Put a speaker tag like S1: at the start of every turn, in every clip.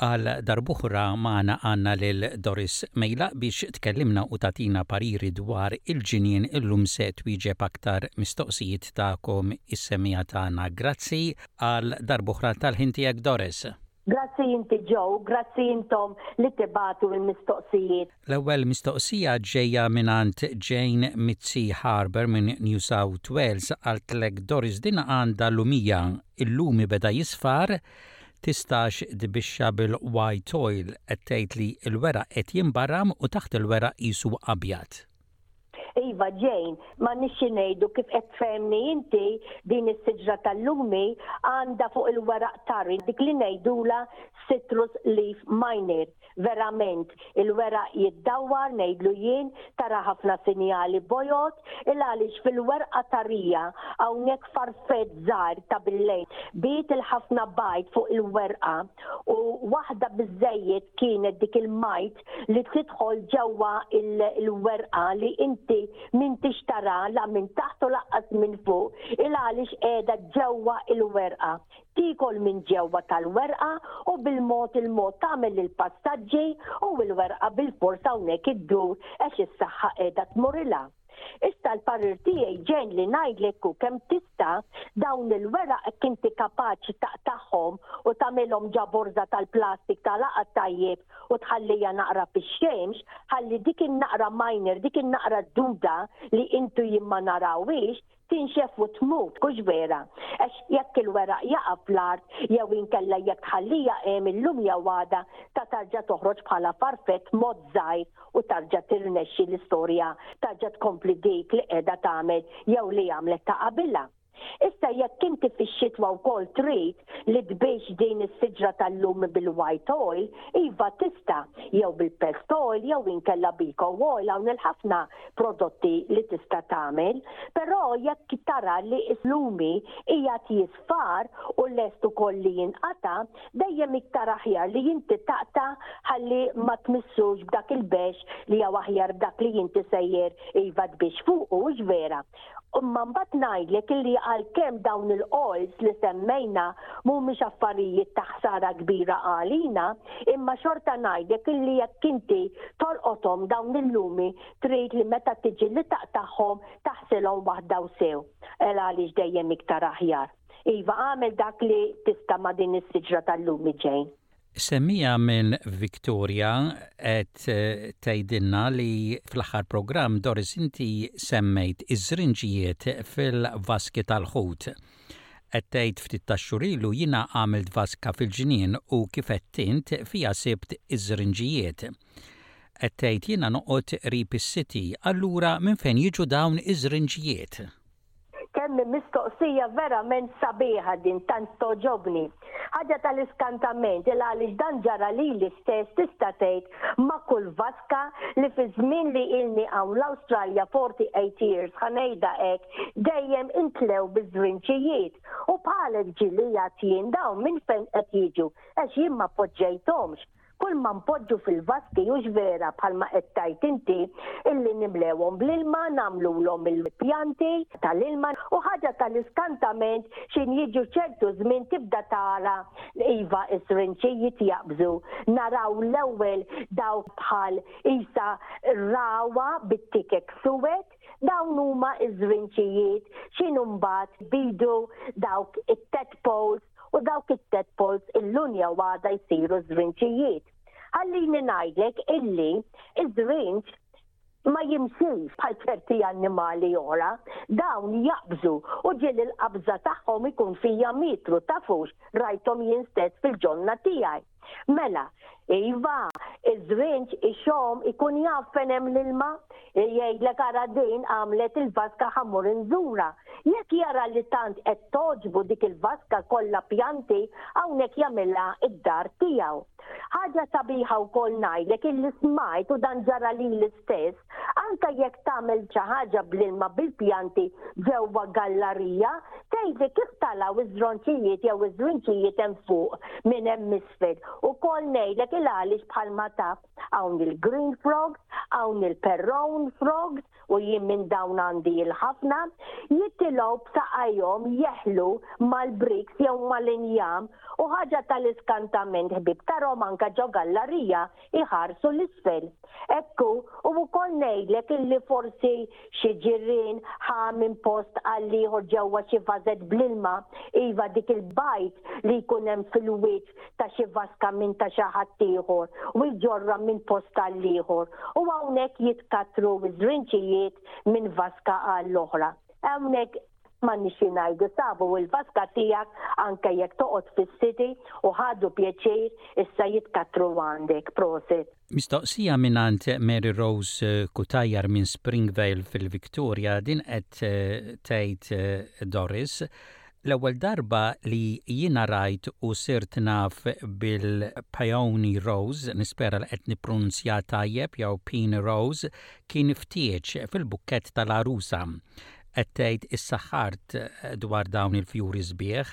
S1: Għal darb'oħra magħna għandna lil Doris Mejlaq biex tkellimna u tagħtina pariri dwar il-ġinien illum se twieġeb aktar mistoqsijiet tagħkom is-semmiegħa tagħna. Grazzi għal darb'oħra tal-ħin tiegħek Doris.
S2: Grazzi inti Joe, grazzi intom li tibagħtu l-mistoqsijiet.
S1: L-ewwel mistoqsija ġejja mingħand Jane Mizzi Harber minn New South Wales, qaltlek Doris din għandha lumija, il-lumi beda jisfar, tistax tbixxa bil-white oil, qed tgħid li l-weraq qed jinbaram u taħt il-weraq qisu abjad.
S2: Iva Jane, m'għandniex xi ngħidu kif qed tfehimni inti, din is-siġra tal-lumi għandha fuq il-weraq tarri dik li ngħidulha citrus leaf minor. Verament, il-weraq jiddawwar, ngħidlu jien, tara ħafna sinjali bojod, il għaliex fil-werqa tarrija hawnhekk farfett żgħir ta' bil-lejl biet il-ħafna bajd fuq il-werqa u waħda biżżejjed kienet dik il-majd ħsibt li tidħol ġewwa l-werqa li inti m'intix tara la minn taħt u laqqas minn fuq, il għaliex qiegħda ġewwa l-werqa. Tiekol minn ġewwa tal-werqa u bil-mod il-mod tagħmel il-passaġġi u l-werqa bilfors hawnhekk iddur għax is-saħħa qiegħda tmurilha. Issa l-parir tiegħi ġejn li ngħidlek hu kemm tista' dawn il-weraq hekk inti kapaċi taqtagħhom u tagħmilhom ġa borża tal-plastik tagħlaqha tajjeb u tħallija naqra fix-xemx ħalli dik in-naqra minor, dik in-naqra duda li intu jien ma narawhiex, tinxef u tmut, hux vera? Għax jekk il-weraq jaqa' fl-art jew inkella jekk tħalliha hemm illum jew għada ta' tarġa' toħroġ bħala farfett mod żgħir u tarġa' tirnexxi l-istorja tarġa' tkompli dik li qiegħda tagħmel jew li għamlet ta' qabilha. Issa jekk inti fix-xitwa wkoll trid li tbixx din is-siġra tal-lumi bil-white oil, iva tista', jew bil-pest oil jew inkella b'eco oil hawn il-ħafna prodotti li tista' tagħmel, però jekk tara li s-slumi qiegħed jisfar u lest ukoll li jinqata', dejjem iktar aħjar li inti taqta' ħalli ma tmissux b'dak il-bexx li jew aħjar b'dak li inti sejjer iva tbixx fuqu, hux vera? Imma mbagħad ngħidlek illi għalkemm dawn il-qalls li semmejna mhumiex affarijiet ta' ħsara kbira għalina, imma xorta ngħidlek illi jekk inti tolqothom dawn il-lumi trid li meta tiġi li taqtagħhom taħsilhom waħda u sew. Għela għaliex dejjem iktar aħjar. Iva, agħmel dak li tista' ma' din is-siġra tal-lumi, Jane.
S1: Semmiegħa minn Victoria qed tgħidilna li fl-aħħar programm Doris inti semmejt iż-żrinġijiet fil-vaski tal-ħut. Qed tgħid ftit tax-xhur ilu jiena għamilt vaska fil-ġnien u kif għedt int fiha sibt iż-żrinġijiet. Qed tgħid jiena noqgħod qrib is-city allura minn fejn jiġu dawn iż-żrinġijiet?
S2: Kemm hi mistoqsija verament sabiħa din, tant togħġobni. Ħaġa tal-iskantament, il għaliex dan ġara lili stess tista' tgħid ma' kull vaska li fiż-żmien li ilni hawn l-Awstralja, 48 years, ħa ngħidha hekk, dejjem intlew biż-żrinċijiet. U bħalek ġieli għad jien dawn minn fejn qed jiġu għax jien ma poġġejthomx. Kull ma npoġġu fil-vasti hux vera bħalma qed tgħid inti illi nimlewhom bl-ilma nagħmlulhom il-pjanti tal-ilma u ħaġa tal-iskantament x'ħin jiġu ċertu żmien tibda tara iva s-srinċi jitjaqbżu naraw l-ewwel dawk bħal qisha rawa bit-tikek suwed dawn huma s-srinċijiet x'ħin imbagħad bidu dawk it-tadpoles u dawk it-tadpoles illunja u għada jsiru żrinċijiet. Ħallini ngħidlek illi ż-żrinċ ma jimxix bħal ċerti annimali oħra, dawn jaqbżu u ġiel il-qabża tagħhom ikun fija mitru tafux rajthom jien stess fil-ġonna tiegħi. Mela, iva, iż-żrinġ, ix-xogħom ikun jaf fejn hemm l-ilma, jgħidlek ara din għamlet il-vaska ħa mmur inżurha. Jekk jara li tant qed togħġbu dik il-vaska kollha pjanti hawnhekk jagħmilha d-dar tiegħu. Ħaġa sabiħa wkoll ngħidlek illi smajt u dan ġara lili l-istess, anke jekk tagħmel xi ħaġa bl-ilma bil-pjanti ġewwa gallarija, tgħidli kif talgħu ż-żronċijiet jew iż-żwinċijiet hemm fuq minn hemm isfel. Ukoll ngħidlek il-għaliex bħalma taf hawn il-green frogs, hawn il-perrown frogs, u jien minn dawn għandi il-ħafna, jittilgħu b'saqajhom jeħlu mal-briks jew mal-injam u ħaġa tal-iskantament ħbib tarhom anka ġo gallarija iħarsu l-isfel. Hekk hu, u wkoll ngħidlek illi forsi xi ġirien ħa minn post għal ieħor ġewwa xi vażett bl-ilma, iva dik il-bajt li jkun hemm fil-wiċċ ta' xi vaska minn ta' xi ħadd ieħor u jġorrha minn post għal ieħor u hawnhekk jitkattru ż-żrinċijiet minn vaska għall-oħra. Hawnhekk M'għandniex xi ngħidu sabu l-vaska tiegħek anke jekk toqgħod fis-city u ħadu pjaċir issa jitkattru għandek. Prosit.
S1: Mistoqsija mingħand Mary Rose Cutajar minn Springvale fil-Victoria, din qed tgħid Doris, L-ewwel darba li jiena rajt u sirt naf bil-Peony Rose, nispera li qed nippronunzjah tajjeb jew Peony Rose, kien ftieġ fil-bukkett tal-għarusa. qed tgħid issa ħart dwar dawn il-fjuri sbieħ,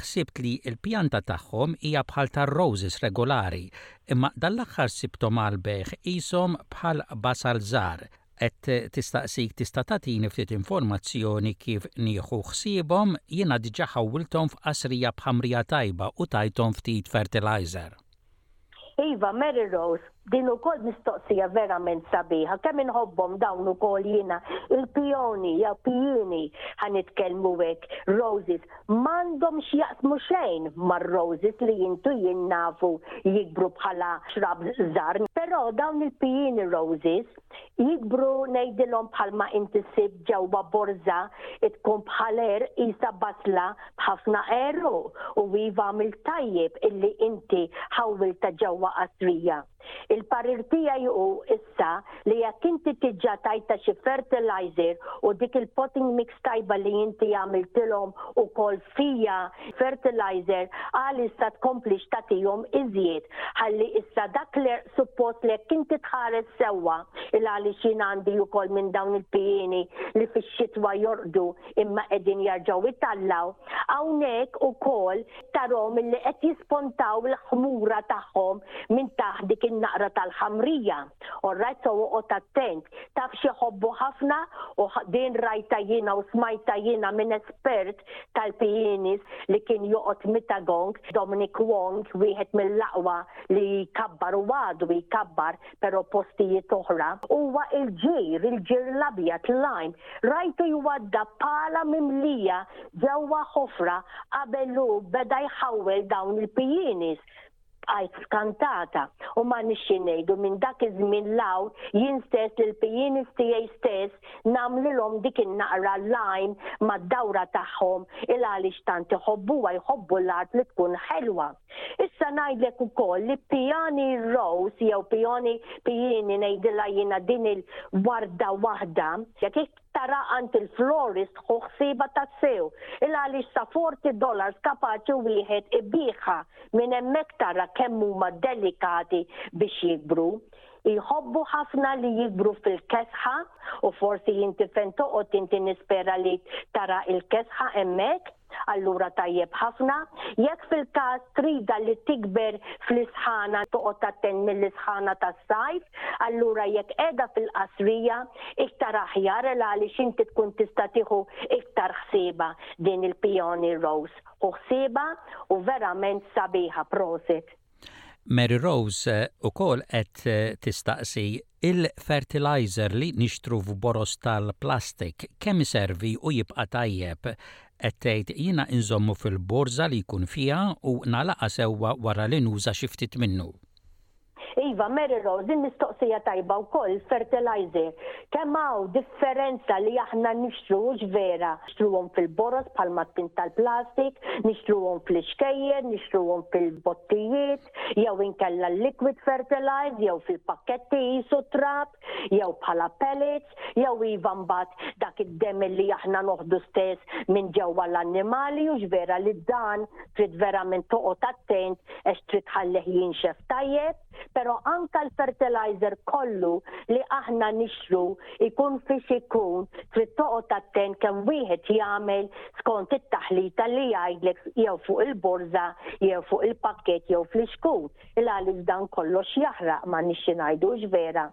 S1: ħsibt li l-pjanta tagħhom hija bħal tar-roses regolari, imma dan l-aħħar sibthom għall-bejgħ qishom bħal basal żgħar. Qed tistaqsik tista' tagħtini ftit informazzjoni kif nieħu ħsiebhom, jiena diġà ħawwilthom f'qasrija b'ħamrija tajba u tajthom ftit fertilizer.
S2: Iva Mary Rose din ukoll mistoqsija verament sabiħa kemm inħobbhom dawn ukoll jiena il-pijoni jew pijini ħa nitkellmu hekk roses m'għandhom x'jaqsmu xejn mar-roses li int u jien nafu jikbru bħala shrubs żgħar però dawn il-pijini roses Jikbru ngħidilhom bħalma inti ssib ġewwa borża tkun bħal għerq qisha basla b'ħafna għeruq u iva għamilt tajjeb illi inti ħawwiltha ġewwa qasrija. Il-parir tiegħi hu issa li jekk inti tiġġa tajtha xi fertiliser u dik il-potting mix tajba li inti għamiltilhom ukoll fija, fertilizer, qal issa tkomplix tagħtihom iżjed ħalli issa dak l-għerq suppost li jekk inti tħares sewwa, il-għaliex jien għandi ukoll minn dawn il-pijieni li fix-xitwa jorqdu imma qegħdin jarġgħu jtallgħu, hawnhekk ukoll tarahom illi qed jispontaw il-ħmura tagħhom minn taħt dik in-naqra tal-ħamrija. All right, so uqgħod attent. Taf xi ħobbu ħafna u din rajta jiena u smajta jiena minn espert tal-pijinis li kien joqgħod mitagong Dominic Wong wieħed mill-aqwa li kabbar u għadu jkabbar però postijiet oħra. Huwa il-ġir, il-ġir l-abjad lajm. Rajtu jwadda pala mimlija ġewwa ħofra qabel hu beda jħawwel dawn il-pijinis Bqajt skantata u ma għandni xi ngħid u minn dak iż-żmien 'l hawn jien stess lill-pianists tiegħi stess nagħmlilhom dik in-naqra line mad-dawra tagħhom il għaliex tant iħobbuha jħobbu l-art li tkun ħelwa. Issa ngħidlek ukoll li piani rose jew pioni pieni ngħidilha jiena din il-warda waħda jekk Tara għand il-florist ħu ħsiebha tassew, il-għaliex sa forty dollars kapaċi wieħed ibiegħha, minn hemmhekk tara kemm huma delikati biex jikbru. Jħobbu ħafna li jikbru fil-kesħa, u forsi inti fejn toqgħod inti nispera li tara il-kesħa hemmhekk. Allura tajjeb ħafna jekk fil-każ tridha li tikber fl-isħana toqgħod attent mill-isħana tas-sajf, allura jekk qiegħda fil-qasrija iktar aħjar għal għaliex inti tkun tista' tieħu iktar ħsiebha din il-peony rose. Ħu ħsiebha u verament sabiħa prosit.
S1: Mary Rose ukoll qed tistaqsi, il-fertilizer li nixtru f'boroż tal-plastik kemm iservi u jibqa' tajjeb? Qed tgħid jiena inżommu fil-borża li jkun fiha u nagħlaqha sewwa wara li nuża xi ftit minnu.
S2: Iva Mary Rose, din mistoqsija tajba wkoll, fertilizer, kemm hawn differenza li aħna nixtru hux vera? nixtruhom fil-boroż bħal mat-tin tal-plastik, nixtruhom fl-ixkejjer, nixtruhom fil-bottijiet, jew inkella l-liquid fertilize jew fil-pakketti qisu t-trab, jew bħala pellets, jew iva mbagħad dak id-demm illi aħna noħdu stess minn ġewwa l-annimali hux vera li dan trid verament toqgħod attent għax trid tħallih jinxef tajjeb. Però anke l-fertilizer kollu li aħna nixtru jkun fiex ikun trid toqgħod attent kemm wieħed jagħmel skont it-taħlita li jgħidlek jew fuq il-borża jew fuq il-pakkett jew fl-ixkut il għaliex dan kollox jaħraq ma nixxi ngħidu hux vera?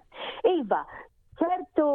S2: Iva, ċertu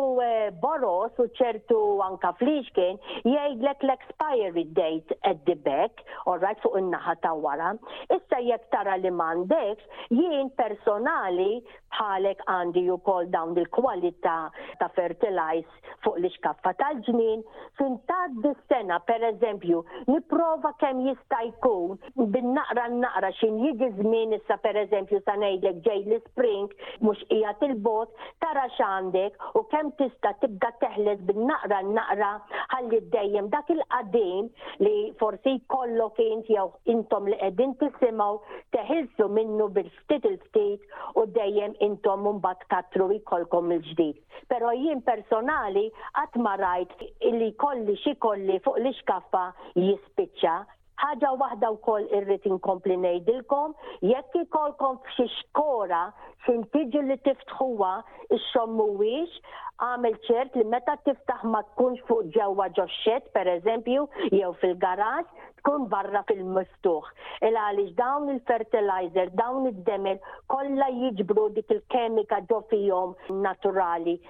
S2: boros u ċertu anka flixkin jgħidlek l-expiry date at the back, alright fuq in-naħa ta' wara. Issa jekk tara li m'għandekx, jien personali bħalek għandi wkoll dawn il-kwalità ta' fertilize fuq l-ixkaffa tal-ġnien, fin tgħaddi s-sena pereżempju nipprova kemm jista' jkun bin naqra n naqra x'in jiġi żmien issa pereżempju sa ngħidlek ġej l-ispring mhux qiegħed il bogħod tara x'għandek u kemm tista' tibda teħles bin naqra n naqra ħalli dejjem dak il qadim li forsi jkollok int jew intom li qegħdin tisimgħu teħilsu minnu bil ftit il ftit u dejjem intom imbagħad tkattru jkollkom mill ġdid. Però jien personali qatt ma rajt illi jkolli xi kolli fuq l-ixkaffa jispiċċa Ħaġa waħda wkoll irrid inkompli ngħidilkom, jekk ikollkom f'xi xkora x'in tiġu li tiftħuha, ixxommuhiex, agħmel ċert li meta tiftaħ ma tkunx fuq ġewwa ġox-xedd pereżempju jew fil-garaxx, tkun barra fil-miftuħ. Il għaliex dawn il-fertilizer, dawn id-demel kollha jiġbru dik il-kemika ġo fihom naturali.